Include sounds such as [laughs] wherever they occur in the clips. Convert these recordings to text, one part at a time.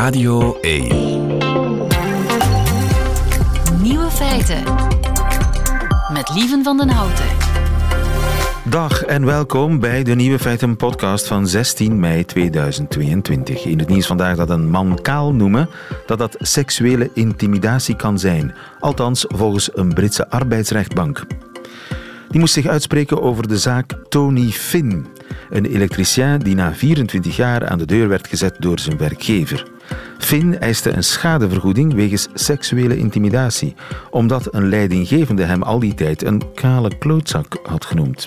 Radio 1. Nieuwe feiten. Met Lieven van den Houten. Dag en welkom bij de Nieuwe Feiten podcast van 16 mei 2022. In het nieuws vandaag dat een man kaal noemen, dat dat seksuele intimidatie kan zijn. Althans, volgens een Britse arbeidsrechtbank. Die moest zich uitspreken over de zaak Tony Finn, een elektricien die na 24 jaar aan de deur werd gezet door zijn werkgever. Finn eiste een schadevergoeding wegens seksuele intimidatie, omdat een leidinggevende hem al die tijd een kale klootzak had genoemd.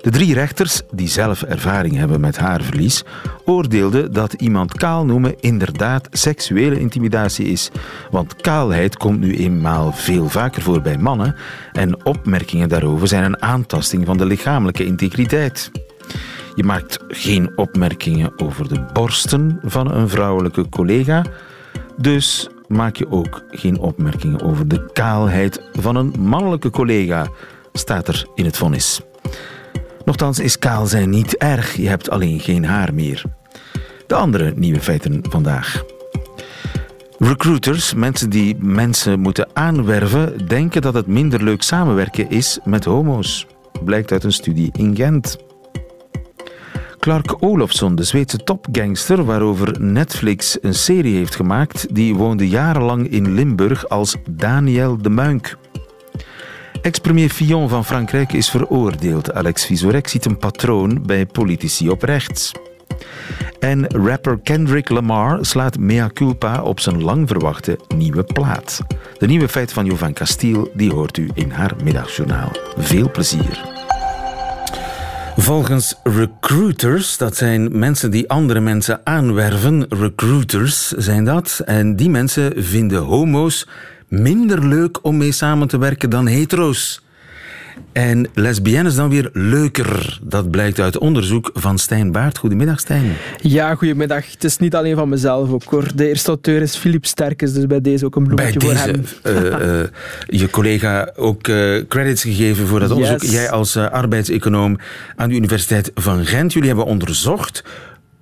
De drie rechters, die zelf ervaring hebben met haarverlies, oordeelden dat iemand kaal noemen inderdaad seksuele intimidatie is. Want kaalheid komt nu eenmaal veel vaker voor bij mannen en opmerkingen daarover zijn een aantasting van de lichamelijke integriteit. Je maakt geen opmerkingen over de borsten van een vrouwelijke collega, dus maak je ook geen opmerkingen over de kaalheid van een mannelijke collega, staat er in het vonnis. Nochtans is kaal zijn niet erg, je hebt alleen geen haar meer. De andere nieuwe feiten vandaag. Recruiters, mensen die mensen moeten aanwerven, denken dat het minder leuk samenwerken is met homo's. Blijkt uit een studie in Gent. Clark Olofsson, de Zweedse topgangster waarover Netflix een serie heeft gemaakt, die woonde jarenlang in Limburg als Daniel de Muink. Ex-premier Fillon van Frankrijk is veroordeeld. Alex Vizorek ziet een patroon bij politici op rechts. En rapper Kendrick Lamar slaat mea culpa op zijn lang verwachte nieuwe plaat. De nieuwe feit van Jovan Castiel die hoort u in haar middagjournaal. Veel plezier. Volgens recruiters, dat zijn mensen die andere mensen aanwerven, recruiters zijn dat. En die mensen vinden homo's minder leuk om mee samen te werken dan hetero's. En lesbiennes dan weer leuker. Dat blijkt uit onderzoek van Stijn Baart. Goedemiddag, Stijn. Ja, goedemiddag. Het is niet alleen van mezelf ook hoor. De eerste auteur is Philip Sterkes, dus bij deze ook een bloemetje bij voor deze, hem. Uh, uh, [laughs] je collega ook uh, credits gegeven voor dat Yes. onderzoek. Jij als arbeidseconoom aan de Universiteit van Gent. Jullie hebben onderzocht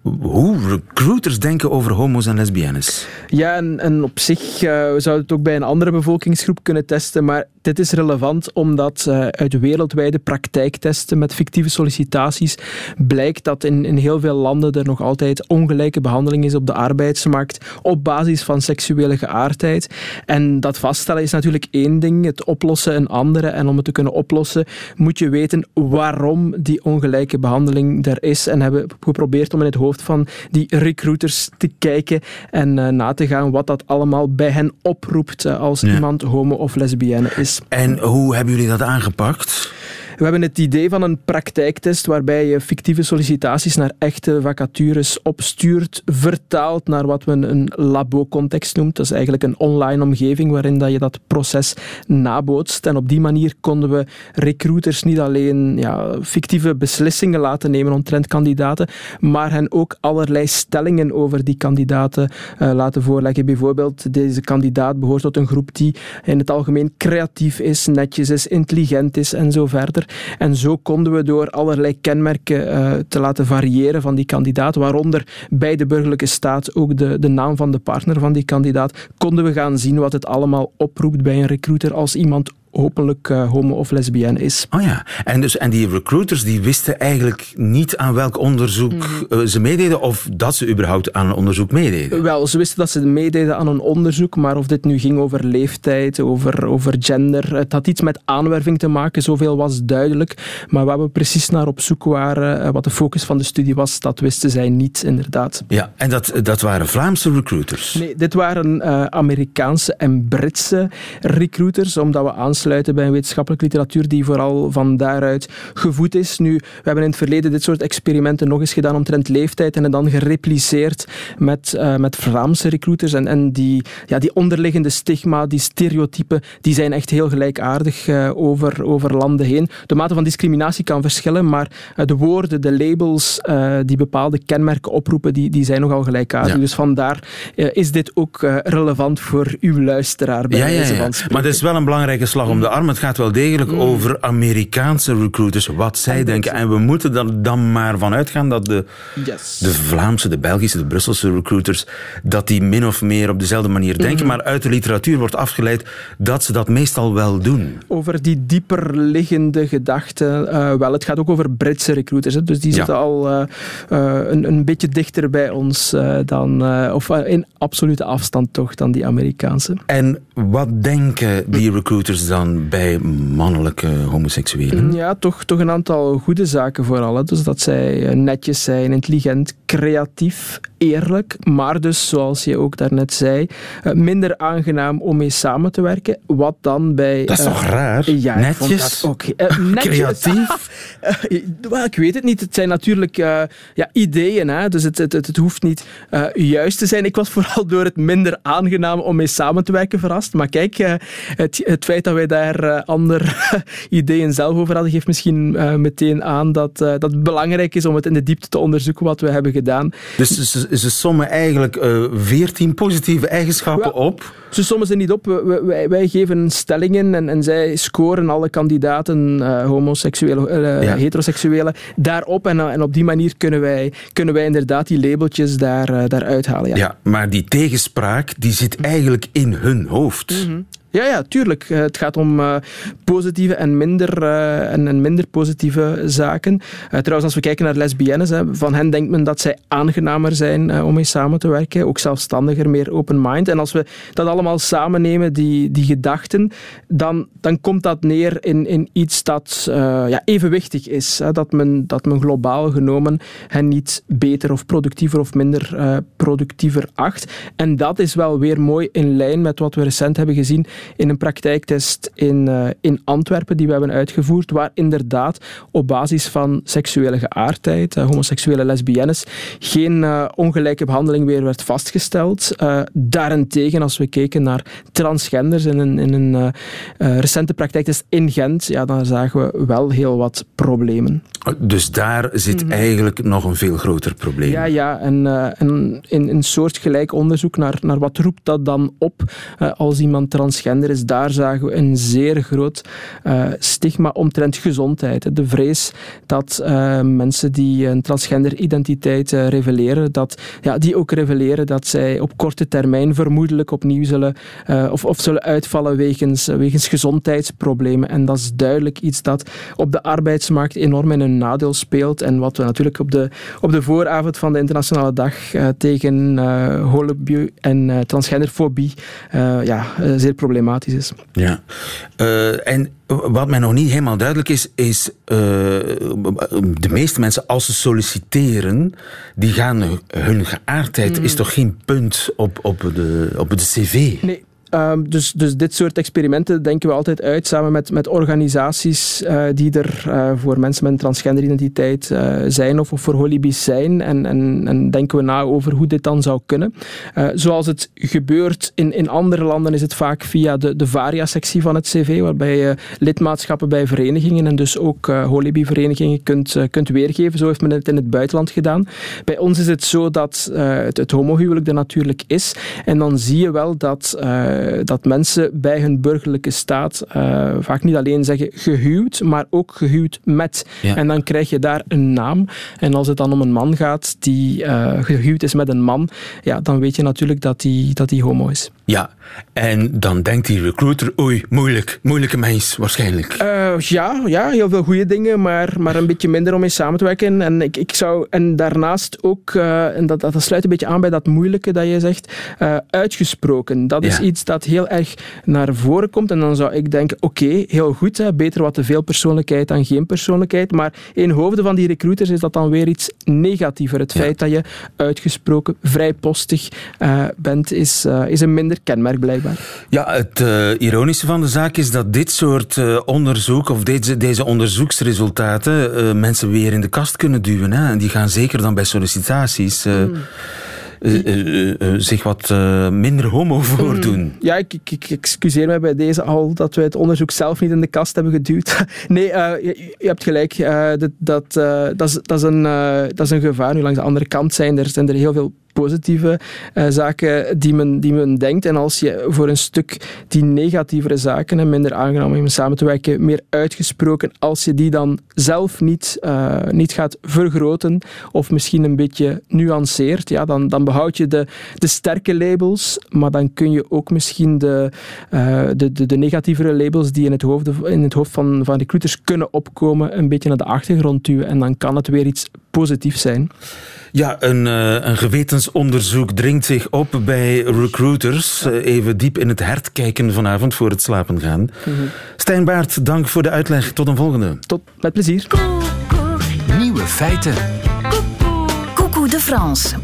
hoe recruiters denken over homo's en lesbiennes. Ja, en, op zich uh, we het ook bij een andere bevolkingsgroep kunnen testen, maar dit is relevant omdat uh, uit wereldwijde praktijktesten met fictieve sollicitaties blijkt dat in, in heel veel landen er nog altijd ongelijke behandeling is op de arbeidsmarkt op basis van seksuele geaardheid. En dat vaststellen is natuurlijk één ding, het oplossen een andere. En om het te kunnen oplossen moet je weten waarom die ongelijke behandeling er is. En hebben geprobeerd om in het hoofd van die recruiters te kijken en uh, na te gaan wat dat allemaal bij hen oproept uh, als ja. iemand homo of lesbienne is. En hoe hebben jullie dat aangepakt? We hebben het idee van een praktijktest waarbij je fictieve sollicitaties naar echte vacatures opstuurt, vertaalt naar wat we een labo-context noemt. Dat is eigenlijk een online omgeving waarin dat je dat proces nabootst. En op die manier konden we recruiters niet alleen ja, fictieve beslissingen laten nemen omtrent kandidaten, maar hen ook allerlei stellingen over die kandidaten uh, laten voorleggen. Bijvoorbeeld, deze kandidaat behoort tot een groep die in het algemeen creatief is, netjes is, intelligent is en zo verder. En zo konden we door allerlei kenmerken uh, te laten variëren van die kandidaat, waaronder bij de burgerlijke staat ook de, de naam van de partner van die kandidaat, konden we gaan zien wat het allemaal oproept bij een recruiter als iemand hopelijk uh, homo of lesbienne is. Oh ja, en, dus, en die recruiters die wisten eigenlijk niet aan welk onderzoek mm-hmm. uh, ze meededen of dat ze überhaupt aan een onderzoek meededen? Wel, ze wisten dat ze meededen aan een onderzoek, maar of dit nu ging over leeftijd, over, over gender, het had iets met aanwerving te maken, zoveel was duidelijk. Maar waar we precies naar op zoek waren, uh, wat de focus van de studie was, dat wisten zij niet, inderdaad. Ja, en dat, dat waren Vlaamse recruiters? Nee, dit waren Amerikaanse en Britse recruiters, omdat we aan aansluiten bij een wetenschappelijke literatuur die vooral van daaruit gevoed is. Nu, we hebben in het verleden dit soort experimenten nog eens gedaan omtrent leeftijd en het dan gerepliceerd met, uh, met Vlaamse recruiters. En, en die, ja, die onderliggende stigma, die stereotypen, die zijn echt heel gelijkaardig uh, over, over landen heen. De mate van discriminatie kan verschillen, maar uh, de woorden, de labels die bepaalde kenmerken oproepen, die, die zijn nogal gelijkaardig. Ja. Dus vandaar is dit ook relevant voor uw luisteraar bij ja, ja, deze ja. Maar het is wel een belangrijke slag om de arm. Het gaat wel degelijk Mm. over Amerikaanse recruiters, wat zij denken. En we moeten er dan maar van uitgaan dat de, Yes. de Vlaamse, de Belgische, de Brusselse recruiters, dat die min of meer op dezelfde manier denken. Maar uit de literatuur wordt afgeleid dat ze dat meestal wel doen. Over die dieper liggende gedachten. eh, wel, het gaat ook over Britse recruiters. Hè, dus die Ja. zitten al eh, eh, een, een beetje dichter bij ons dan, of in absolute afstand toch, dan die Amerikaanse. En wat denken die recruiters dan bij mannelijke homoseksuelen? Ja, toch, toch een aantal goede zaken vooral. Hè. Dus dat zij eh, netjes zijn, intelligent, creatief, eerlijk. Maar dus, zoals je ook daarnet zei, eh, minder aangenaam om mee samen te werken. Wat dan bij... Dat is eh, toch raar? Ja, ik vond Netjes? dat ook. [laughs] netjes. Creatief? [laughs] Eh, wel, ik weet het niet. Het zijn natuurlijk eh, ja, ideeën, hè? dus het, het, het, het hoeft niet eh, juist te zijn. Ik was [laughs] vooral door het minder aangenaam om mee samen te werken verrast. Maar kijk, eh, het, het feit dat wij daar eh, andere [laughs] ideeën zelf over hadden, geeft misschien eh, meteen aan dat, eh, dat het belangrijk is om het in de diepte te onderzoeken wat we hebben gedaan. Dus ze, ze sommen eigenlijk veertien positieve eigenschappen op. Ze sommen ze niet op. Wij, wij geven stellingen en, en zij scoren alle kandidaten, homoseksuele, Ja. heteroseksuele, daarop. En, en op die manier kunnen wij, kunnen wij inderdaad die labeltjes daar, daar uithalen. Ja. Ja, maar die tegenspraak die zit eigenlijk in hun hoofd. Ja, ja, tuurlijk. Eh, Het gaat om eh, positieve en minder, eh, en, en minder positieve zaken. Trouwens, als we kijken naar lesbiennes, hè, van hen denkt men dat zij aangenamer zijn om mee samen te werken. Ook zelfstandiger, meer open mind. En als we dat allemaal samen nemen, die, die gedachten, dan, dan komt dat neer in, in iets dat ja, evenwichtig is. Hè, dat, men, dat men globaal genomen hen niet beter of productiever of minder productiever acht. En dat is wel weer mooi in lijn met wat we recent hebben gezien in een praktijktest in, eh, in Antwerpen die we hebben uitgevoerd, waar inderdaad op basis van seksuele geaardheid, eh, homoseksuele lesbiennes, geen eh, ongelijke behandeling weer werd vastgesteld. Daarentegen, als we keken naar transgenders in een, in een recente praktijktest in Gent, ja, dan zagen we wel heel wat problemen. Dus daar zit eigenlijk nog een veel groter probleem. Mhm. Ja, ja. En, en in een soortgelijk onderzoek naar, naar wat roept dat dan op als iemand transgender is, daar zagen we een zeer groot eh, stigma omtrent gezondheid. De vrees dat eh, mensen die een transgender identiteit eh, reveleren, dat ja, die ook reveleren dat zij op korte termijn vermoedelijk opnieuw zullen of, of zullen uitvallen wegens, wegens gezondheidsproblemen. En dat is duidelijk iets dat op de arbeidsmarkt enorm in een nadeel speelt. En wat we natuurlijk op de, op de vooravond van de Internationale Dag tegen holobie en transgenderfobie ja, zeer problematisch is. Ja. Eh, en wat mij nog niet helemaal duidelijk is, is eh, de meeste mensen, als ze solliciteren, die gaan hun geaardheid is toch geen punt op, op, de, op de cv? Nee. Ehm, dus, dus dit soort experimenten denken we altijd uit samen met, met organisaties eh, die er eh, voor mensen met een transgenderidentiteit eh, zijn of, of voor holibies zijn. En, en, en denken we na over hoe dit dan zou kunnen. Zoals het gebeurt in, in andere landen is het vaak via de, de varia-sectie van het cv, waarbij je lidmaatschappen bij verenigingen en dus ook holibi-verenigingen kunt, kunt weergeven. Zo heeft men het in het buitenland gedaan. Bij ons is het zo dat het, het homohuwelijk er natuurlijk is. En dan zie je wel dat dat mensen bij hun burgerlijke staat uh, vaak niet alleen zeggen gehuwd, maar ook gehuwd met. Ja. En dan krijg je daar een naam. En als het dan om een man gaat die uh, gehuwd is met een man, ja, dan weet je natuurlijk dat die, dat die homo is. Ja, en dan denkt die recruiter, oei, moeilijk, moeilijke mens waarschijnlijk. Ja, ja, heel veel goede dingen, maar, maar een beetje minder om mee samen te werken. En, ik, ik zou, en daarnaast ook, en dat, dat sluit een beetje aan bij dat moeilijke dat je zegt, uitgesproken. Dat is iets dat heel erg naar voren komt. En dan zou ik denken, oké, okay, heel goed, hè, beter wat te veel persoonlijkheid dan geen persoonlijkheid. Maar in hoofden van die recruiters is dat dan weer iets negatiever. Het ja. feit dat je uitgesproken vrijpostig uh, bent, is, uh, is een minder kenmerk blijkbaar. Ja, het uh, ironische van de zaak is dat dit soort onderzoek of deze, deze onderzoeksresultaten mensen weer in de kast kunnen duwen. Hè? En die gaan zeker dan bij sollicitaties. Mm. Uh, zich wat minder homo [laughs] voordoen. Ja, ik, ik, excuseer mij bij deze al dat we het onderzoek zelf niet in de kast hebben geduwd. [laughs] nee, je, hebt gelijk. dat, dat, dat, is, dat, is een, dat is een gevaar. Nu, langs de andere kant zijn er, zijn er heel veel positieve uh, zaken die men, die men denkt. En als je voor een stuk die negatievere zaken, en minder aangenaam om samen te werken, meer uitgesproken, als je die dan zelf niet, uh, niet gaat vergroten of misschien een beetje nuanceert, ja, dan, dan behoud je de, de sterke labels, maar dan kun je ook misschien de, uh, de, de, de, negatievere labels die in het hoofd, in het hoofd van, van recruiters kunnen opkomen, een beetje naar de achtergrond duwen. En dan kan het weer iets positiefs zijn. Ja, een, uh, een gewetensonderzoek dringt zich op bij recruiters. Uh, even diep in het hert kijken vanavond voor het slapen gaan. Mm -hmm. Stijn Baart, dank voor de uitleg. Tot een volgende. Tot met plezier. Nieuwe feiten. Coucou de France.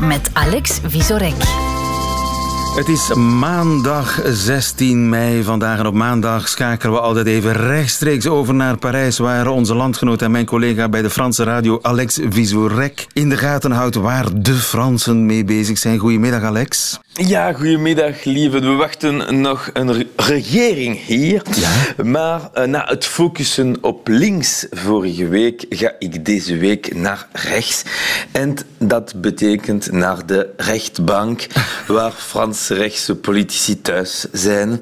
Met Alex Visorek. Het is maandag 16 mei. Vandaag en op maandag schakelen we altijd even rechtstreeks over naar Parijs, waar onze landgenoot en mijn collega bij de Franse radio Alex Visorek in de gaten houdt waar de Fransen mee bezig zijn. Goedemiddag, Alex. Ja, goedemiddag, lieve. We wachten nog een regering hier. Ja? Maar uh, na het focussen op links vorige week ga ik deze week naar rechts. En dat betekent naar de rechtbank, [laughs] waar Franse rechtse politici thuis zijn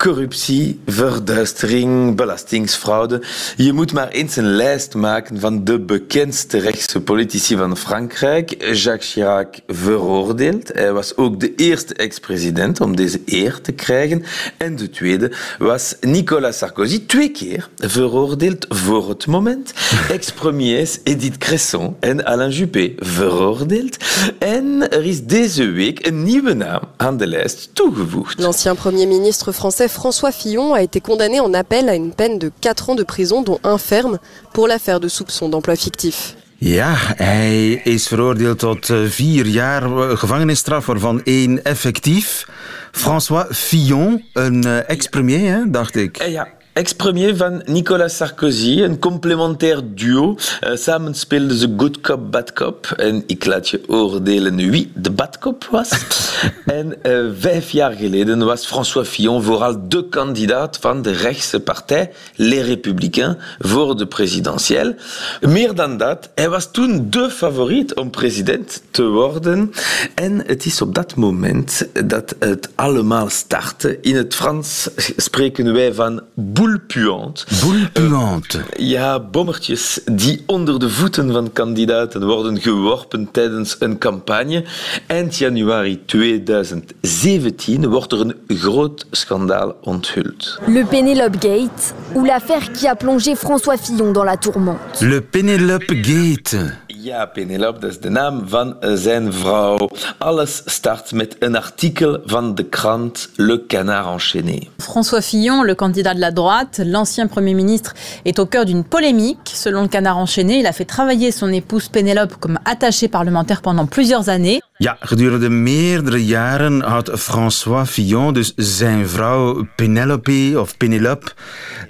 corruptie, verduistering, belastingsfraude. Je moet maar eens een lijst maken van de bekendste rechtse politici van Frankrijk. Jacques Chirac veroordeeld. Hij was ook de eerste ex-president om deze eer te krijgen. En de tweede was Nicolas Sarkozy, twee keer veroordeeld voor het moment. [laughs] Ex-premiers Edith Cresson en Alain Juppé veroordeeld. En er is deze week een nieuwe naam aan de lijst toegevoegd. L'ancien premier ministre français François Fillon a été condamné en appel à une peine de 4 ans de prison, dont un ferme, pour l'affaire de soupçon d'emploi fictif. Ja, hij is veroordeeld tot vier jaar gevangenisstraf, waarvan één effectief. François Fillon, een ex-premier, dacht ik. Ja, Ex-premier van Nicolas Sarkozy, een complementair duo. Uh, samen speelden ze Good Cop, Bad Cop. En ik laat je oordelen wie de bad cop was. [laughs] en uh, vijf jaar geleden was François Fillon vooral de kandidaat van de rechtse partij, Les Républicains, voor de presidentiële. Meer dan dat, hij was toen de favoriet om president te worden. En het is op dat moment dat het allemaal startte. In het Frans spreken wij van boule puante. Boule puante. Uh, ja, bommertjes die onder de voeten van kandidaten worden geworpen tijdens een campagne. Eind januari 2017 wordt er een groot schandaal onthuld. Le Penelope Gate, ou l'affaire qui a plongé François Fillon dans la tourmente. Le Penelope Gate. Ja, Penelope, dat is de naam van zijn vrouw. Alles start met een artikel van de krant Le Canard enchaîné. François Fillon, le candidat de la droite, l'ancien Premier ministre, est au cœur d'une polémique. Selon le Canard enchaîné, il a fait travailler son épouse Penelope comme attachée parlementaire pendant plusieurs années. Ja, gedurende meerdere jaren had François Fillon, dus zijn vrouw Penelope of Penelope,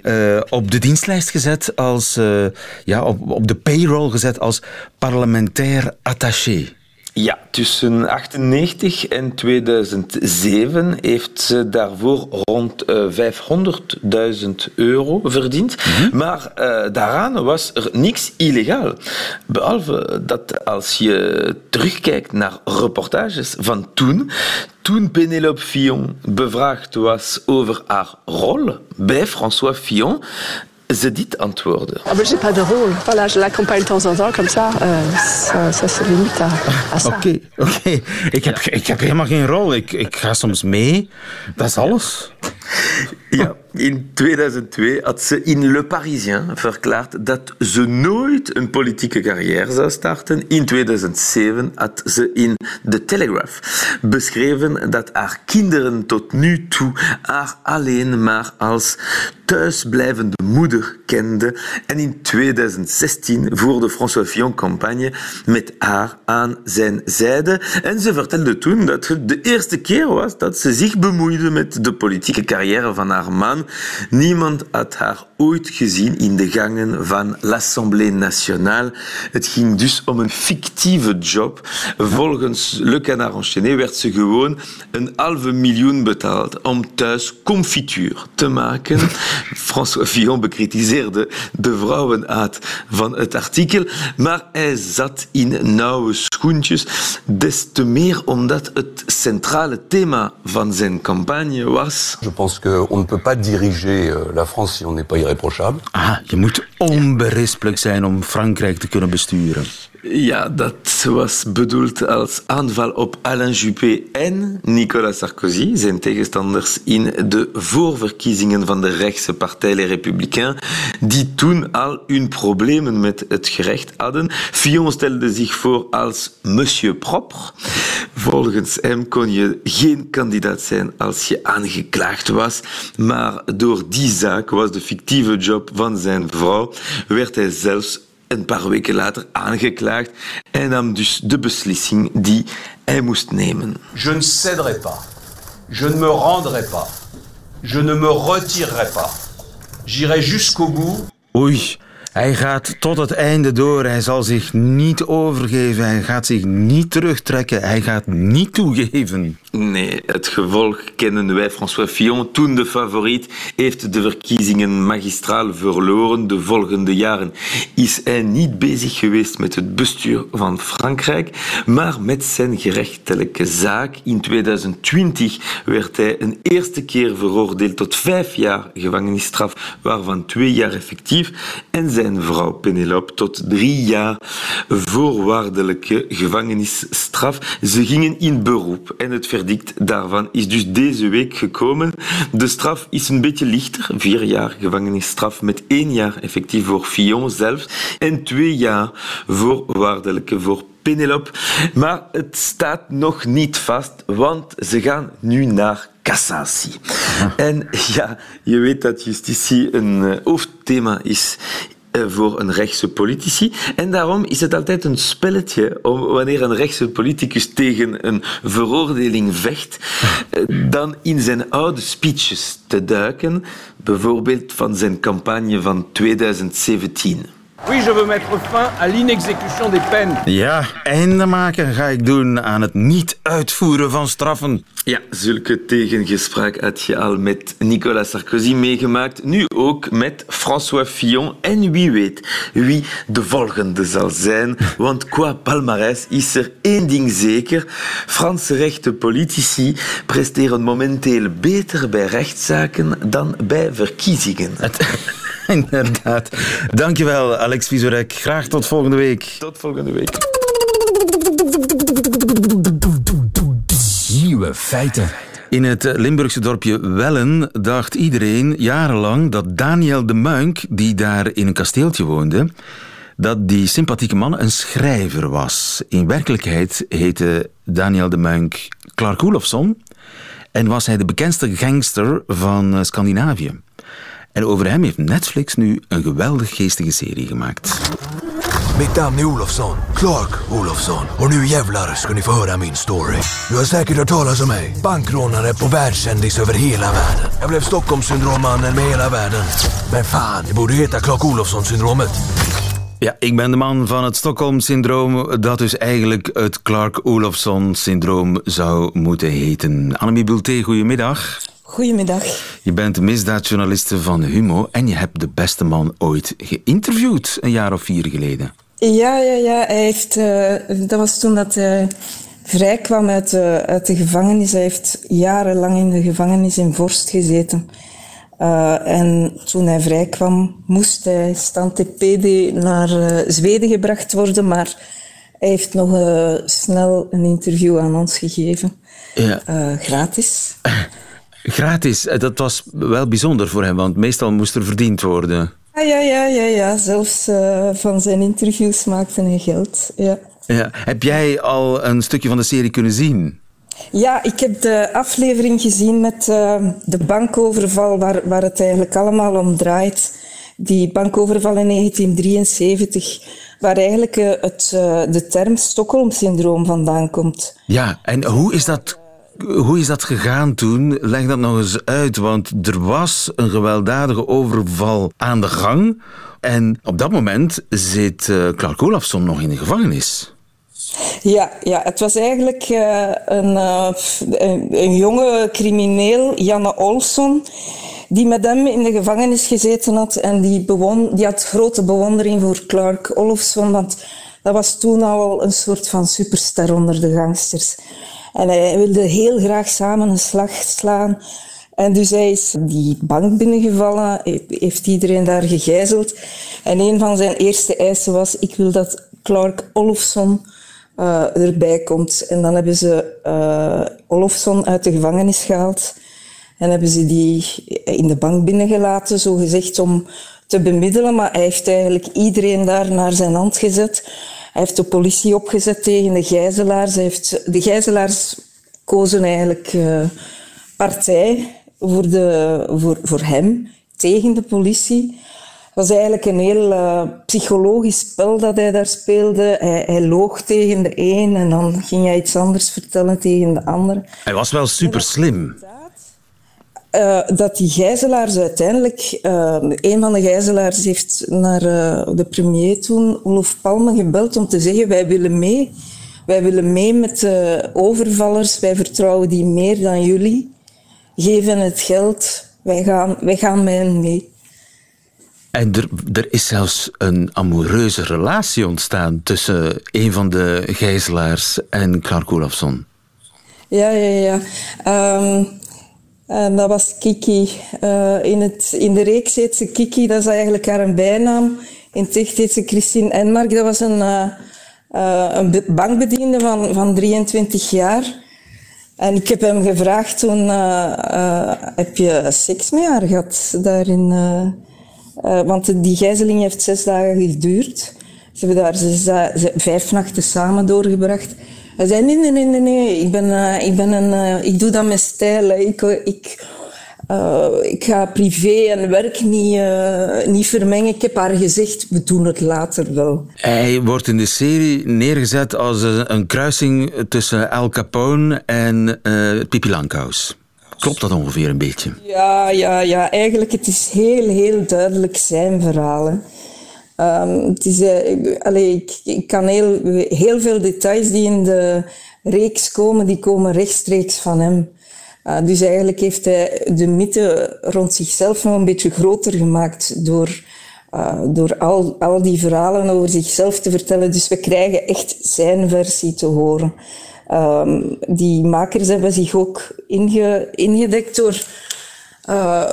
uh, op de dienstlijst gezet als, uh, ja, op, op de payroll gezet als parlementair attaché. Ja, tussen 98 en 2007 heeft ze daarvoor rond uh, 500.000 euro verdiend. Mm -hmm. Maar uh, daaraan was er niks illegaal. Behalve dat als je terugkijkt naar reportages van toen, toen Penelope Fillon bevraagd was over haar rol bij François Fillon, ze dit antwoorden. Ah ben, j'ai pas de rôle. Voilà, je l'accompagne de temps en temps, comme ça. Euh, ça, ça se limite à, à ça. Oké, [laughs] okay, oké. Okay. Ik, heb, ik heb helemaal geen rol. Ik, ik ga soms mee. Dat is alles. [laughs] Ja, in 2002 had ze in Le Parisien verklaard dat ze nooit een politieke carrière zou starten. In 2007 had ze in The Telegraph beschreven dat haar kinderen tot nu toe haar alleen maar als thuisblijvende moeder kenden. En in 2016 voerde François Fillon campagne met haar aan zijn zijde. En ze vertelde toen dat het de eerste keer was dat ze zich bemoeide met de politieke carrière carrière van haar man. Niemand had haar ooit gezien in de gangen van l'Assemblée nationale. Het ging dus om een fictieve job. Volgens Le Canard enchaîné werd ze gewoon een halve miljoen betaald om thuis confituur te maken. [laughs] François Fillon bekritiseerde de vrouwenaard van het artikel, maar hij zat in nauwe schoentjes, des te meer omdat het centrale thema van zijn campagne was. Pense qu'on ne peut pas diriger euh, la France si on n'est pas irréprochable. Ah, je moet onberispelijk zijn om Frankrijk te kunnen besturen. Ja, dat was bedoeld als aanval op Alain Juppé en Nicolas Sarkozy, zijn tegenstanders in de voorverkiezingen van de rechtse partij Les Républicains, die toen al hun problemen met het gerecht hadden. Fillon stelde zich voor als Monsieur Propre. Volgens hem kon je geen kandidaat zijn als je aangeklaagd was, maar door die zaak was de fictieve job van zijn vrouw, werd hij zelfs een paar weken later aangeklaagd en nam dus de beslissing die hij moest nemen. Je ne céderai pas. Je ne me rendrai pas. Je ne me retirerai pas. J'irai jusqu'au bout. Oei, hij gaat tot het einde door. Hij zal zich niet overgeven. Hij gaat zich niet terugtrekken. Hij gaat niet toegeven. Nee, het gevolg kennen wij. François Fillon, toen de favoriet, heeft de verkiezingen magistraal verloren. De volgende jaren is hij niet bezig geweest met het bestuur van Frankrijk, maar met zijn gerechtelijke zaak. In 2020 werd hij een eerste keer veroordeeld tot vijf jaar gevangenisstraf, waarvan twee jaar effectief, en zijn vrouw Penelope tot drie jaar voorwaardelijke gevangenisstraf. Ze gingen in beroep en het verdict daarvan is dus deze week gekomen. De straf is een beetje lichter, vier jaar gevangenisstraf met één jaar effectief voor Fillon zelf en twee jaar voorwaardelijke voor Penelope. Maar het staat nog niet vast, want ze gaan nu naar cassatie. En ja, je weet dat justitie een uh, hoofdthema is eh, voor een rechtse politici. En daarom is het altijd een spelletje om wanneer een rechtse politicus tegen een veroordeling vecht, eh, dan in zijn oude speeches te duiken, bijvoorbeeld van zijn campagne van 2017. Oui, je veux mettre fin à l'inexécution des peines. Ja, einde maken ga ik doen aan het niet uitvoeren van straffen. Ja, zulke tegengespraak had je al met Nicolas Sarkozy meegemaakt. Nu ook met François Fillon. En wie weet wie de volgende zal zijn. Want qua palmarès is er één ding zeker. Franse rechte politici presteren momenteel beter bij rechtszaken dan bij verkiezingen. [laughs] Inderdaad. Dankjewel, Alex Visorek. Graag tot volgende week. Tot volgende week. Nieuwe feiten. In het Limburgse dorpje Wellen dacht iedereen jarenlang dat Daniel de Muink, die daar in een kasteeltje woonde, dat die sympathieke man een schrijver was. In werkelijkheid heette Daniel de Muink Clark Olofsson en was hij de bekendste gangster van Scandinavië. En over hem heeft Netflix nu een geweldig geestige serie gemaakt. Mitt namn är Olofsson, Clark Olofsson. Och nu jävlar ska ni få höra min story. Du har säkert hört talas om mig. Bankrånare på världskändis över hela världen. Jag blev Stockholmssyndrommannen med hela världen. Men fan, det borde heta Clark Olofsson-syndromet. Ja, ik ben de man van het Stockholm-syndroom, dat dus eigenlijk het Clark Olofsson-syndroom zou moeten heten. Annemie Bulté, goedemiddag. Goedemiddag. Je bent misdaadjournaliste van Humo en je hebt de beste man ooit geïnterviewd, een jaar of vier geleden. Ja, ja, ja. Hij heeft, uh, dat was toen dat hij vrij kwam uit, uh, uit de gevangenis. Hij heeft jarenlang in de gevangenis in Vorst gezeten. Uh, en toen hij vrij kwam, moest hij stand PD naar Zweden gebracht worden, maar hij heeft nog snel een interview aan ons gegeven. Ja. gratis. [laughs] Gratis, dat was wel bijzonder voor hem, want meestal moest er verdiend worden. Ja, ja, ja, ja, ja. zelfs uh, van zijn interviews maakte hij geld. Ja. Ja. Heb jij al een stukje van de serie kunnen zien? Ja, ik heb de aflevering gezien met uh, de bankoverval, waar, waar het eigenlijk allemaal om draait. Die bankoverval in 1973, waar eigenlijk uh, het, de term Stockholm-syndroom vandaan komt. Ja, en hoe is dat hoe is dat gegaan toen? Leg dat nog eens uit, want er was een gewelddadige overval aan de gang. En op dat moment zit uh, Clark Olafsson nog in de gevangenis. Ja, ja het was eigenlijk uh, een, uh, een, jonge crimineel, Janne Olsson, die met hem in de gevangenis gezeten had. En die, die had grote bewondering voor Clark Olofsson, want dat was toen al een soort van superster onder de gangsters. En hij wilde heel graag samen een slag slaan. En dus hij is die bank binnengevallen, heeft iedereen daar gegijzeld. En een van zijn eerste eisen was, ik wil dat Clark Olofsson uh, erbij komt. En dan hebben ze uh, Olofsson uit de gevangenis gehaald. En hebben ze die in de bank binnengelaten, zo gezegd om te bemiddelen. Maar hij heeft eigenlijk iedereen daar naar zijn hand gezet. Hij heeft de politie opgezet tegen de gijzelaars. Hij heeft, de gijzelaars kozen eigenlijk uh, partij voor, de, voor, voor hem tegen de politie. Het was eigenlijk een heel uh, psychologisch spel dat hij daar speelde. Hij, hij, loog tegen de een en dan ging hij iets anders vertellen tegen de ander. Hij was wel super slim. Uh, dat die gijzelaars uiteindelijk... Uh, een van de gijzelaars heeft naar uh, de premier toen, Olof Palme, gebeld om te zeggen wij willen mee. Wij willen mee met de overvallers. Wij vertrouwen die meer dan jullie. Geven het geld. Wij gaan, wij gaan met hen mee. En er, er is zelfs een amoureuze relatie ontstaan tussen een van de gijzelaars en Clark Olafsson. Ja, ja, ja. Um, en dat was Kiki. Uh, in, in de reeks heet ze Kiki, dat is eigenlijk haar een bijnaam. In het echt heet ze Christine Enmark. Dat was een, uh, uh, een bankbediende van, van 23 jaar. En ik heb hem gevraagd toen, heb je seks met haar gehad daarin? want die gijzeling heeft zes dagen geduurd. Ze hebben daar zes, vijf nachten samen doorgebracht. Hij zei, nee, nee, nee, nee, ik, ben, uh, ik, ben een, uh, ik doe dat met stijl. Ik, ik, uh, ik ga privé en werk niet, niet vermengen. Ik heb haar gezegd, we doen het later wel. Hij wordt in de serie neergezet als een kruising tussen Al Capone en Pippi Langkous. Klopt dat ongeveer een beetje? Ja, ja, ja. Eigenlijk, het is heel, heel duidelijk zijn verhaal. Um, het is, allee, ik, kan heel, heel veel details die in de reeks komen, die komen rechtstreeks van hem. Uh, dus eigenlijk heeft hij de mythe rond zichzelf nog een beetje groter gemaakt door, uh, door al, al die verhalen over zichzelf te vertellen. Dus we krijgen echt zijn versie te horen. Um, die makers hebben zich ook inge, ingedekt door uh,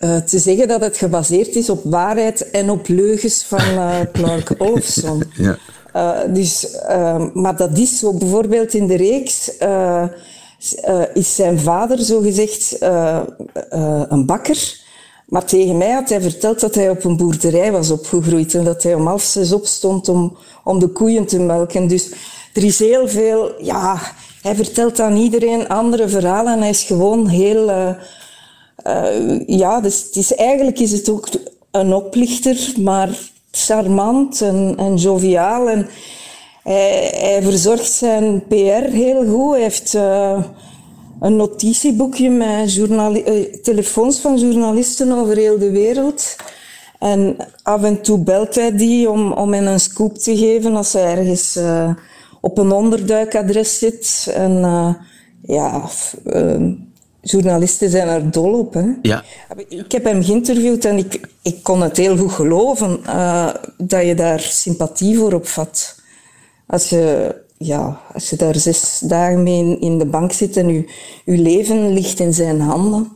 uh, te zeggen dat het gebaseerd is op waarheid en op leugens van uh, [laughs] Clark Olofsson. ja. dus, maar dat is zo. Bijvoorbeeld in de reeks is zijn vader zogezegd een bakker. Maar tegen mij had hij verteld dat hij op een boerderij was opgegroeid en dat hij om half zes opstond om, om de koeien te melken. Dus er is heel veel, ja, hij vertelt aan iedereen andere verhalen en hij is gewoon heel uh, ja, dus is, eigenlijk is het ook een oplichter, maar charmant en, en joviaal. En hij, verzorgt zijn PR heel goed. Hij heeft uh, een notitieboekje met uh, telefoons van journalisten over heel de wereld. En af en toe belt hij die om, om hen een scoop te geven als hij ergens op een onderduikadres zit. En ja, journalisten zijn er dol op. Hè. Ja. Ik heb hem geïnterviewd en ik, ik kon het heel goed geloven uh, dat je daar sympathie voor opvat. Als je, ja, als je daar zes dagen mee in, de bank zit en je, je leven ligt in zijn handen.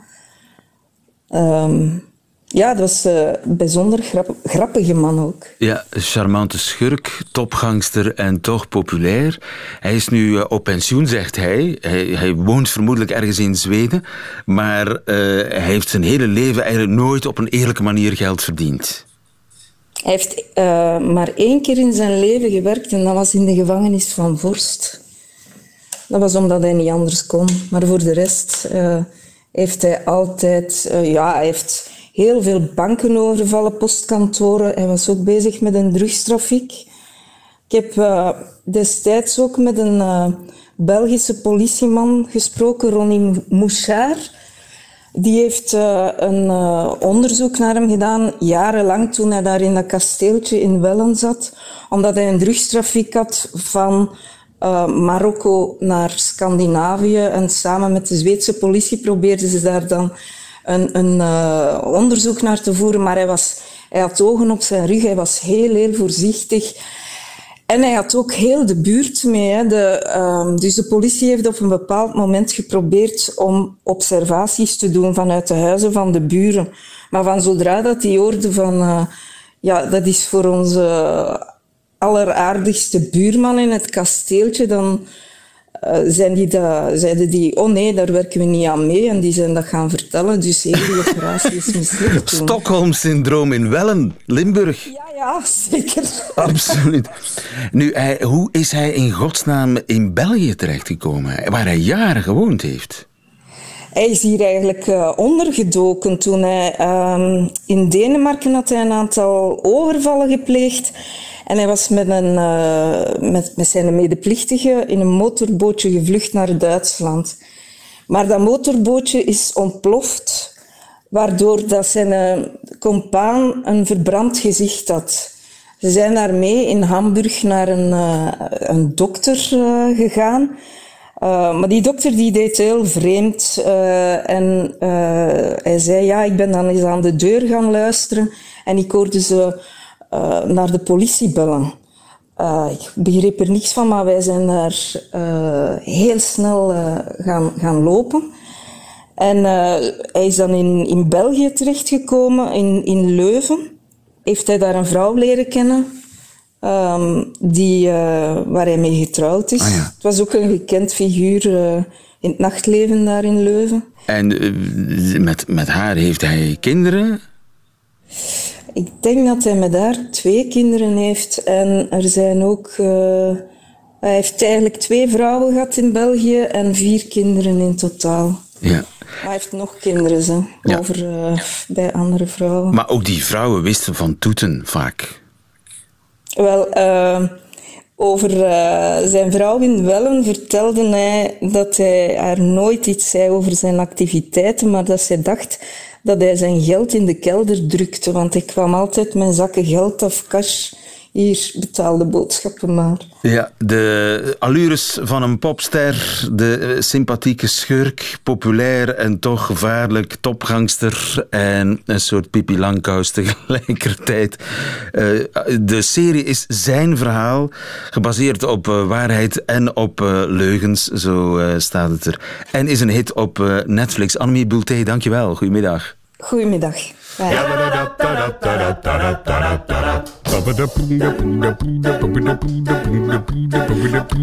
Um, ja, dat was een uh, bijzonder grap, grappige man ook. Ja, charmante schurk, topgangster en toch populair. Hij is nu uh, op pensioen, zegt hij. hij. hij. woont vermoedelijk ergens in Zweden. Maar uh, hij heeft zijn hele leven eigenlijk nooit op een eerlijke manier geld verdiend. Hij heeft maar één keer in zijn leven gewerkt en dat was in de gevangenis van Vorst. Dat was omdat hij niet anders kon. Maar voor de rest heeft hij altijd... ja, hij heeft heel veel banken overvallen, postkantoren. Hij was ook bezig met een drugstrafiek. Ik heb uh, destijds ook met een uh, Belgische politieman gesproken, Ronnie Mouchard. Die heeft uh, een onderzoek naar hem gedaan, jarenlang toen hij daar in dat kasteeltje in Wellen zat, omdat hij een drugstrafiek had van Marokko naar Scandinavië. En samen met de Zweedse politie probeerden ze daar dan een, een onderzoek naar te voeren, maar hij was hij had ogen op zijn rug, hij was heel, heel voorzichtig. En hij had ook heel de buurt mee. Hè. De, um, dus de politie heeft op een bepaald moment geprobeerd om observaties te doen vanuit de huizen van de buren. Maar van zodra dat die hoorde van... Uh, ja, dat is voor onze alleraardigste buurman in het kasteeltje, dan uh, zijn die da, zeiden die, oh nee, daar werken we niet aan mee. En die zijn dat gaan vertellen. Dus heel die operatie is mislukt. Stockholm-syndroom in Wellen, Limburg. Ja, ja, zeker. Absoluut. Nu, hij, hoe is hij in godsnaam in België terechtgekomen, waar hij jaren gewoond heeft? Hij is hier eigenlijk uh, ondergedoken toen hij uh, in Denemarken had hij een aantal overvallen gepleegd. En hij was met, uh, met, met zijn medeplichtige in een motorbootje gevlucht naar Duitsland. Maar dat motorbootje is ontploft, waardoor dat zijn uh, compaan een verbrand gezicht had. Ze zijn daarmee in Hamburg naar een, uh, een dokter gegaan. maar die dokter die deed heel vreemd. en hij zei, ja, ik ben dan eens aan de deur gaan luisteren. En ik hoorde ze uh, naar de politie bellen. Uh, ik begreep er niets van, maar wij zijn daar uh, heel snel gaan, gaan lopen. En hij is dan in, in België terechtgekomen, in, in Leuven. Heeft hij daar een vrouw leren kennen, um, die, waar hij mee getrouwd is. Ah, ja. Het was ook een gekend figuur in het nachtleven daar in Leuven. En met, met haar heeft hij kinderen? Ik denk dat hij met haar twee kinderen heeft. En er zijn ook... Uh, hij heeft eigenlijk twee vrouwen gehad in België en vier kinderen in totaal. Ja. Maar hij heeft nog kinderen ze, ja. over, uh, bij andere vrouwen. Maar ook die vrouwen wisten van toeten vaak. Wel, uh, over zijn vrouw in Wellen vertelde hij dat hij haar nooit iets zei over zijn activiteiten, maar dat zij dacht dat hij zijn geld in de kelder drukte, want ik kwam altijd mijn zakken geld of cash hier betaalde boodschappen maar. Ja, de allures van een popster, de sympathieke schurk, populair en toch gevaarlijk topgangster en een soort Pippi Langkous [laughs] tegelijkertijd. Uh, de serie is zijn verhaal, gebaseerd op uh, waarheid en op leugens, zo staat het er. En is een hit op Netflix. Annemie Bulté, dankjewel. Goedemiddag. Goedemiddag.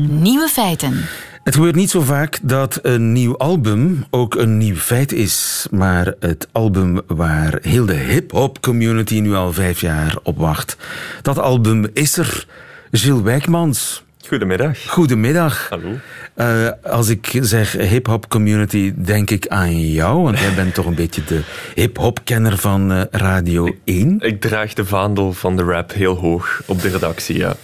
Nieuwe feiten. Het gebeurt niet zo vaak dat een nieuw album ook een nieuw feit is. Maar het album waar heel de hip-hop community nu al vijf jaar op wacht. Dat album is er. Gilles Wijkmans. Goedemiddag. Goedemiddag. Hallo. Uh, als ik zeg hip-hop community, denk ik aan jou, want jij bent toch een beetje de hip-hop kenner van uh, Radio 1. Ik, ik draag de vaandel van de rap heel hoog op de redactie, ja.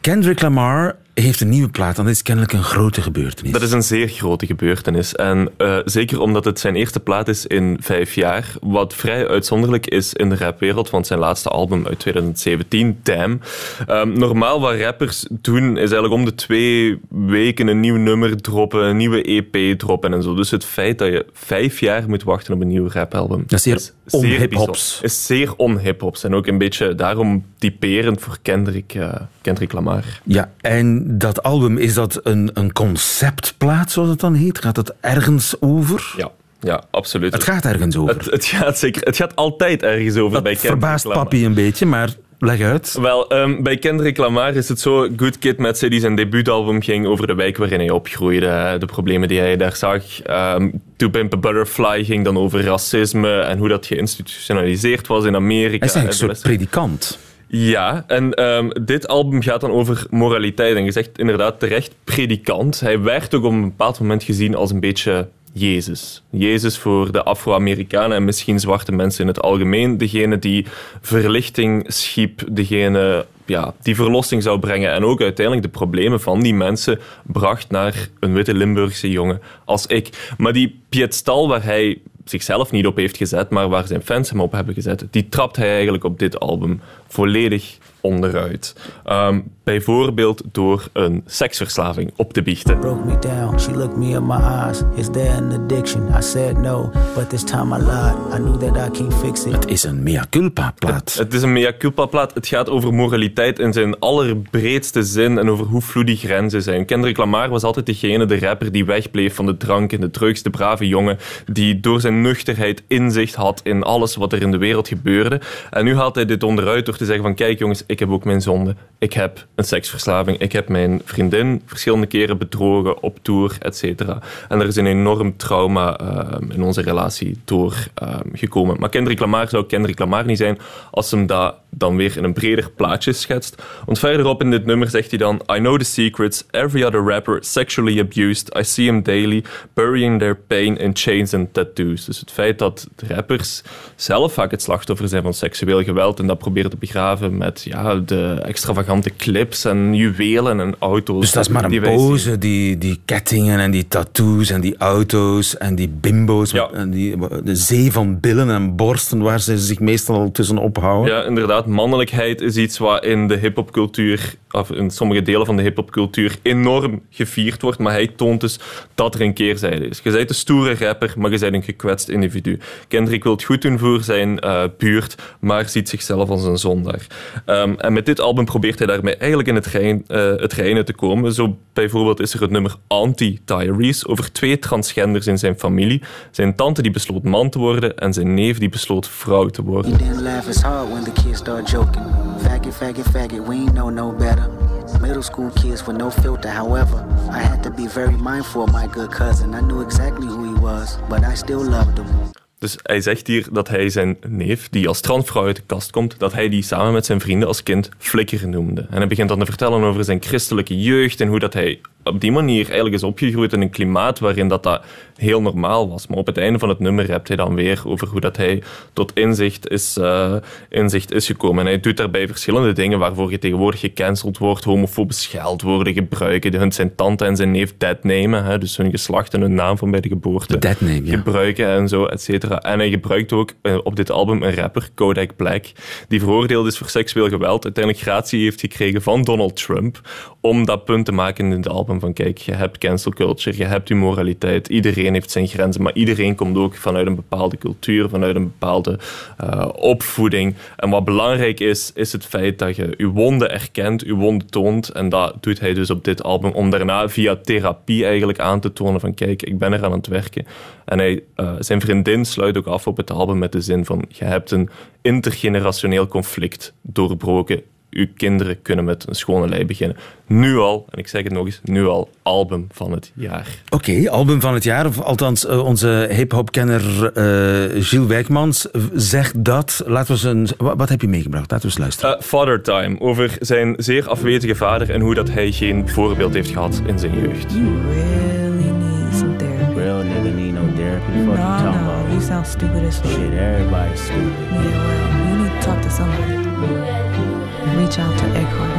Kendrick Lamar heeft een nieuwe plaat en dat is kennelijk een grote gebeurtenis. Dat is een zeer grote gebeurtenis. En uh, zeker omdat het zijn eerste plaat is in vijf jaar, wat vrij uitzonderlijk is in de rapwereld, want zijn laatste album uit 2017, Damn. Um, normaal wat rappers doen, is eigenlijk om de twee weken een nieuw nummer droppen, een nieuwe EP droppen en zo. Dus het feit dat je vijf jaar moet wachten op een nieuw rapalbum... Dat is zeer onhiphops. Is zeer onhiphops. En ook een beetje daarom typerend voor Kendrick, uh, Kendrick Lamar. Ja, en dat album, is dat een, een conceptplaat, zoals het dan heet? Gaat het ergens over? Ja. Ja, absoluut. Het gaat ergens over. Het, het, gaat zeker. Het gaat altijd ergens over dat bij Kendrick verbaast Lamar. papi een beetje, maar leg uit. Wel, um, bij Kendrick Lamar is het zo... Good Kid, Mad City, zijn debuutalbum ging over de wijk waarin hij opgroeide. De problemen die hij daar zag. Um, To Pimp a Butterfly ging dan over racisme en hoe dat geïnstitutionaliseerd was in Amerika. Hij is eigenlijk een soort predikant. Ja, en um, dit album gaat dan over moraliteit. En je zegt inderdaad terecht predikant. Hij werd ook op een bepaald moment gezien als een beetje Jezus. Jezus voor de Afro-Amerikanen en misschien zwarte mensen in het algemeen. Degene die verlichting schiep, degene ja, die verlossing zou brengen en ook uiteindelijk de problemen van die mensen bracht naar een witte Limburgse jongen als ik. Maar die piedestal waar hij zichzelf niet op heeft gezet, maar waar zijn fans hem op hebben gezet, die trapt hij eigenlijk op dit album volledig onderuit. Um, bijvoorbeeld door een seksverslaving op te biechten. Broke me down. She looked me in my eyes. Is there an addiction? I said no, but this time I lied. I knew that I can't fix it. Het is een mea culpa plaat. Het, is een mea culpa plaat. Het gaat over moraliteit in zijn allerbreedste zin en over hoe vloed die grenzen zijn. Kendrick Lamar was altijd degene, de rapper, die wegbleef van de drank en de drugs, de brave jongen, die door zijn nuchterheid inzicht had in alles wat er in de wereld gebeurde. En nu haalt hij dit onderuit door te zeggen van kijk jongens, ik heb ook mijn zonde. Ik heb een seksverslaving. Ik heb mijn vriendin verschillende keren bedrogen op tour, et cetera. En er is een enorm trauma uh, in onze relatie doorgekomen. Ehm, uh, maar Kendrick Lamar zou Kendrick Lamar niet zijn als hem dat dan weer in een breder plaatje schetst. Want verderop in dit nummer zegt hij dan... I know the secrets, every other rapper sexually abused. I see him daily, burying their pain in chains and tattoos. Dus het feit dat rappers zelf vaak het slachtoffer zijn van seksueel geweld en dat proberen te begraven met ja, de extravagante clips en juwelen en auto's. Dus dat is maar een pose, die, die kettingen en die tattoos en die auto's en die bimbo's. En die, de zee van billen en borsten waar ze zich meestal tussen ophouden. Ja, inderdaad. Mannelijkheid is iets wat in de hip-hopcultuur of in sommige delen van de hip-hopcultuur enorm gevierd wordt. Maar hij toont dus dat er een keerzijde is. Je bent een stoere rapper, maar je bent een gekwetst individu. Kendrick wil het goed doen voor zijn uh, buurt, maar ziet zichzelf als een zondaar. Um, en met dit album probeert hij daarmee eigenlijk in het gein, uh, het te komen. Zo bijvoorbeeld is er het nummer Anti-Tyrese over twee transgenders in zijn familie. Zijn tante die besloot man te worden en zijn neef die besloot vrouw te worden. Faggot, faggot, faggot, we ain't know no better. Middle school kids with no filter, however, I had to be very mindful of my good cousin. I knew exactly who he was, but I still loved him. Dus hij zegt hier dat hij zijn neef, die als transvrouw uit de kast komt, dat hij die samen met zijn vrienden als kind flikker noemde. En hij begint dan te vertellen over zijn christelijke jeugd en hoe dat hij op die manier eigenlijk is opgegroeid in een klimaat waarin dat, dat heel normaal was. Maar op het einde van het nummer hebt hij dan weer over hoe dat hij tot inzicht is, uh, inzicht is gekomen. En hij doet daarbij verschillende dingen waarvoor je tegenwoordig gecanceld wordt, homofobe scheldwoorden gebruiken, hun zijn tante en zijn neef deadnamen, hè, dus hun geslacht en hun naam van bij de geboorte ja. gebruiken en zo, et cetera. En hij gebruikt ook uh, op dit album een rapper, Kodak Black, die veroordeeld is voor seksueel geweld, uiteindelijk gratie heeft gekregen van Donald Trump om dat punt te maken in het album van kijk, je hebt cancel culture, je hebt je moraliteit, iedereen heeft zijn grenzen, maar iedereen komt ook vanuit een bepaalde cultuur, vanuit een bepaalde uh, opvoeding. En wat belangrijk is, is het feit dat je je wonden erkent, je wonden toont en dat doet hij dus op dit album om daarna via therapie eigenlijk aan te tonen van kijk, ik ben er aan het werken. En hij, uh, zijn vriendin sluit ook af op het album met de zin van je hebt een intergenerationeel conflict doorbroken uw kinderen kunnen met een schone lei beginnen. Nu al, en ik zeg het nog eens, nu al album van het jaar. Oké, album van het jaar. Of althans, uh, onze hip-hop-kenner uh, Gilles Wijkmans zegt dat. Laten we eens een, wat, wat, heb je meegebracht? Laten we eens luisteren. Uh, Father Time, over zijn zeer afwezige vader en hoe dat hij geen voorbeeld heeft gehad in zijn jeugd. You really need some therapy. Real nigga need no therapy. No, you talking no, about? You sound stupid as shit. Everybody's stupid. Yeah, well, you need to talk to somebody. Reach out to Eckhart.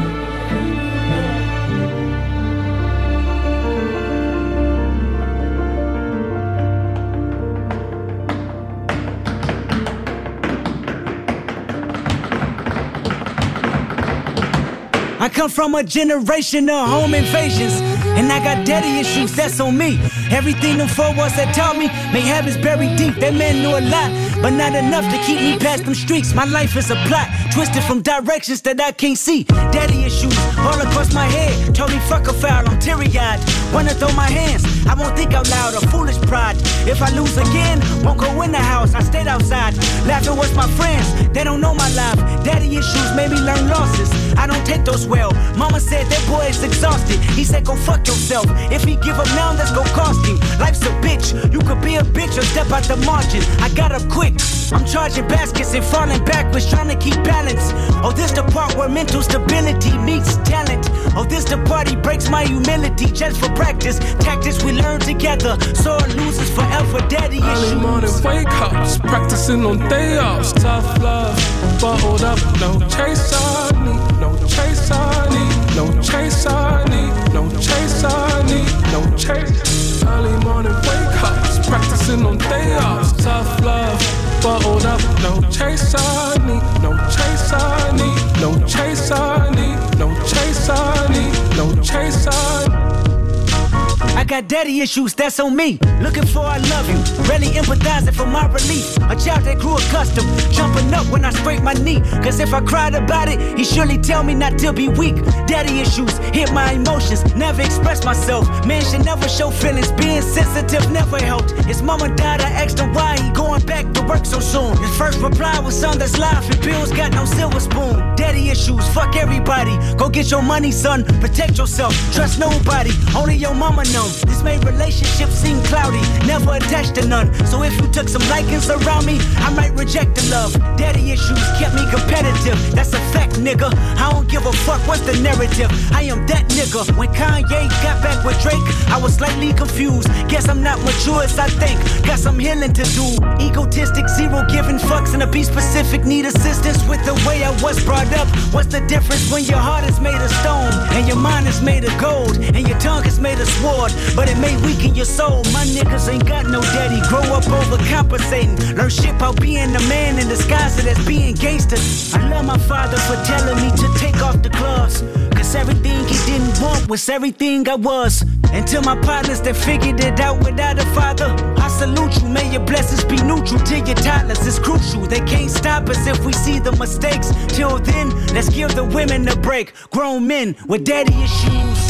I come from a generation of home invasions, and I got daddy issues, that's on me. Everything them four walls that taught me, may habits buried deep. That man knew a lot, but not enough to keep me past them streets. My life is a plot, twisted from directions that I can't see. Daddy issues all across my head, told me fuck a foul, I'm teary eyed. Wanna throw my hands, I won't think out loud, a foolish pride. If I lose again, won't go in the house, I stayed outside. Laughing with my friends, they don't know my life. Daddy issues made me learn losses. I don't take those well. Mama said that boy is exhausted. He said, go fuck yourself. If he give up now, that's gonna cost him. Life's a bitch. You could be a bitch or step out the margin. I got up quick. I'm charging baskets and falling backwards, trying to keep balance. Oh, this the part where mental stability meets talent. Oh, this the party breaks my humility just for practice. Tactics we learn together. Sore losers forever, daddy Early issues. morning wake ups, practicing on day offs. Tough love, bottled up, no chase I need, no chase I need, no chase I need, no chase I need, no chase. Early morning wake ups, practicing on day offs. Tough love, bottled up, no chase I need, no chase I need, no chase I need, no chase I need, no chase I got daddy issues, that's on me. Looking for I love you, really empathizing for my relief. A child that grew accustomed, jumping up when I scrape my knee. Cause if I cried about it, he surely tell me not to be weak. Daddy issues hit my emotions, never express myself. Man should never show feelings, being sensitive never helped. His mama died, I asked him why he going back to work so soon. His first reply was son that's life and bills got no silver spoon. Daddy issues, fuck everybody. Go get your money, son, protect yourself. Trust nobody, only your mama This made relationships seem cloudy, never attached to none. So if you took some likings around me, I might reject the love. Daddy issues kept me competitive, that's a fact, nigga. I don't give a fuck what's the narrative. I am that nigga. When Kanye got back with Drake, I was slightly confused. Guess I'm not mature as I think. Got some healing to do. Egotistic, zero giving fucks, and a be specific. Need assistance with the way I was brought up. What's the difference when your heart is made of stone and your mind is made of gold and your tongue is made of sword? But it may weaken your soul. My niggas ain't got no daddy. Grow up overcompensating. Learn shit about being a man in disguise as being gangster. I love my father for telling me to take off the gloves. Cause everything he didn't want was everything I was. And to my partners that figured it out without a father, I salute you. May your blessings be neutral to your toddlers. It's crucial. They can't stop us if we see the mistakes. Till then, let's give the women a break. Grown men with daddy issues.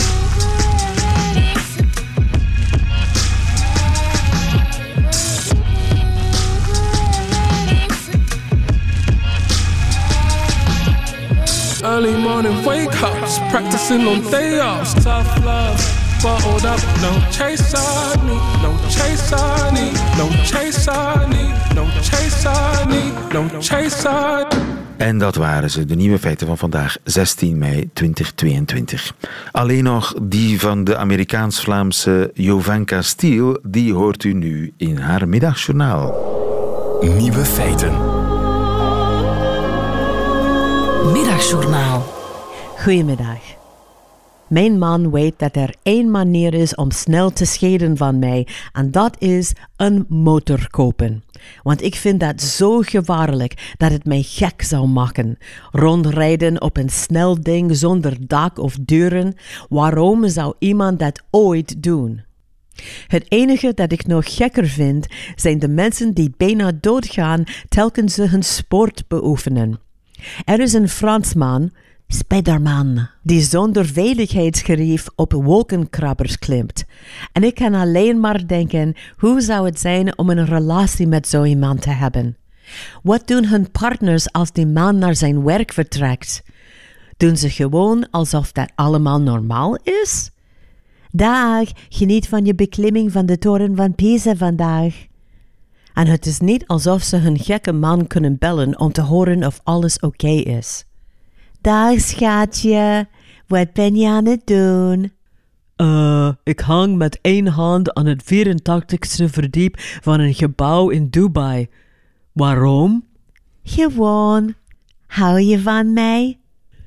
Early morning wake ups, practicing on day offs. Tough love, bottled up, no chase I need, no chase I need, no chase I need, no chase I need, no chase I En dat waren ze, de nieuwe feiten van vandaag, 16 mei 2022. Alleen nog die van de Amerikaans-Vlaamse Jovanka Stiel, die hoort u nu in haar middagjournaal. Nieuwe feiten. Middagjournaal. Goedemiddag. Mijn man weet dat er één manier is om snel te scheiden van mij, en dat is een motor kopen. Want ik vind dat zo gevaarlijk dat het mij gek zou maken. Rondrijden op een snel ding zonder dak of deuren, waarom zou iemand dat ooit doen? Het enige dat ik nog gekker vind, zijn de mensen die bijna doodgaan telkens ze hun sport beoefenen. Er is een Fransman, Spiderman, die zonder veiligheidsgerief op wolkenkrabbers klimt. En ik kan alleen maar denken, hoe zou het zijn om een relatie met zo iemand te hebben? Wat doen hun partners als die man naar zijn werk vertrekt? Doen ze gewoon alsof dat allemaal normaal is? Dag, geniet van je beklimming van de toren van Pisa vandaag. En het is niet alsof ze hun gekke man kunnen bellen om te horen of alles oké is. Dag schatje, wat ben je aan het doen? Uh, ik hang met één hand aan het 84ste verdiep van een gebouw in Dubai. Waarom? Gewoon. Hou je van mij?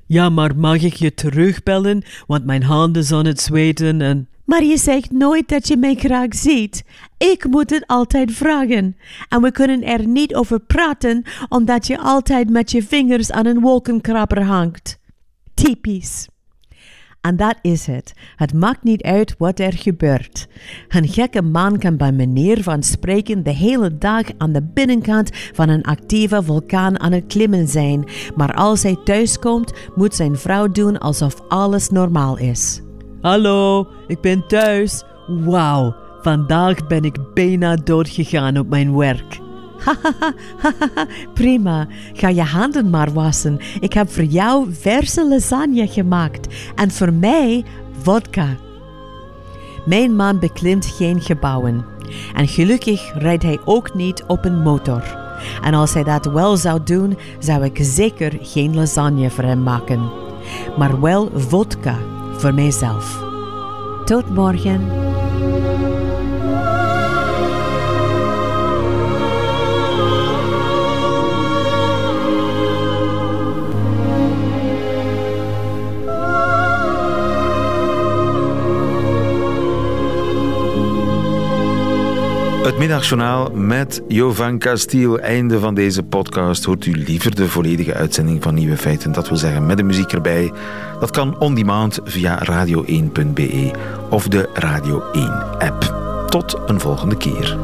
Ja, maar mag ik je terugbellen, want mijn handen zijn het zweten en... Maar je zegt nooit dat je mij graag ziet. Ik moet het altijd vragen. En we kunnen er niet over praten, omdat je altijd met je vingers aan een wolkenkrabber hangt. Typisch. En dat is het. Het maakt niet uit wat er gebeurt. Een gekke man kan bij meneer van spreken de hele dag aan de binnenkant van een actieve vulkaan aan het klimmen zijn, maar als hij thuiskomt, moet zijn vrouw doen alsof alles normaal is. Hallo, ik ben thuis. Wauw, vandaag ben ik bijna doodgegaan op mijn werk. [laughs] Prima, ga je handen maar wassen. Ik heb voor jou verse lasagne gemaakt en voor mij vodka. Mijn man beklimt geen gebouwen. En gelukkig rijdt hij ook niet op een motor. En als hij dat wel zou doen, zou ik zeker geen lasagne voor hem maken. Maar wel vodka voor mijzelf. Tot morgen. Het middagjournaal met Jovan Castiel. Einde van deze podcast. Hoort u liever de volledige uitzending van Nieuwe Feiten? Dat wil zeggen met de muziek erbij. Dat kan on demand via radio1.be of de Radio 1 app. Tot een volgende keer.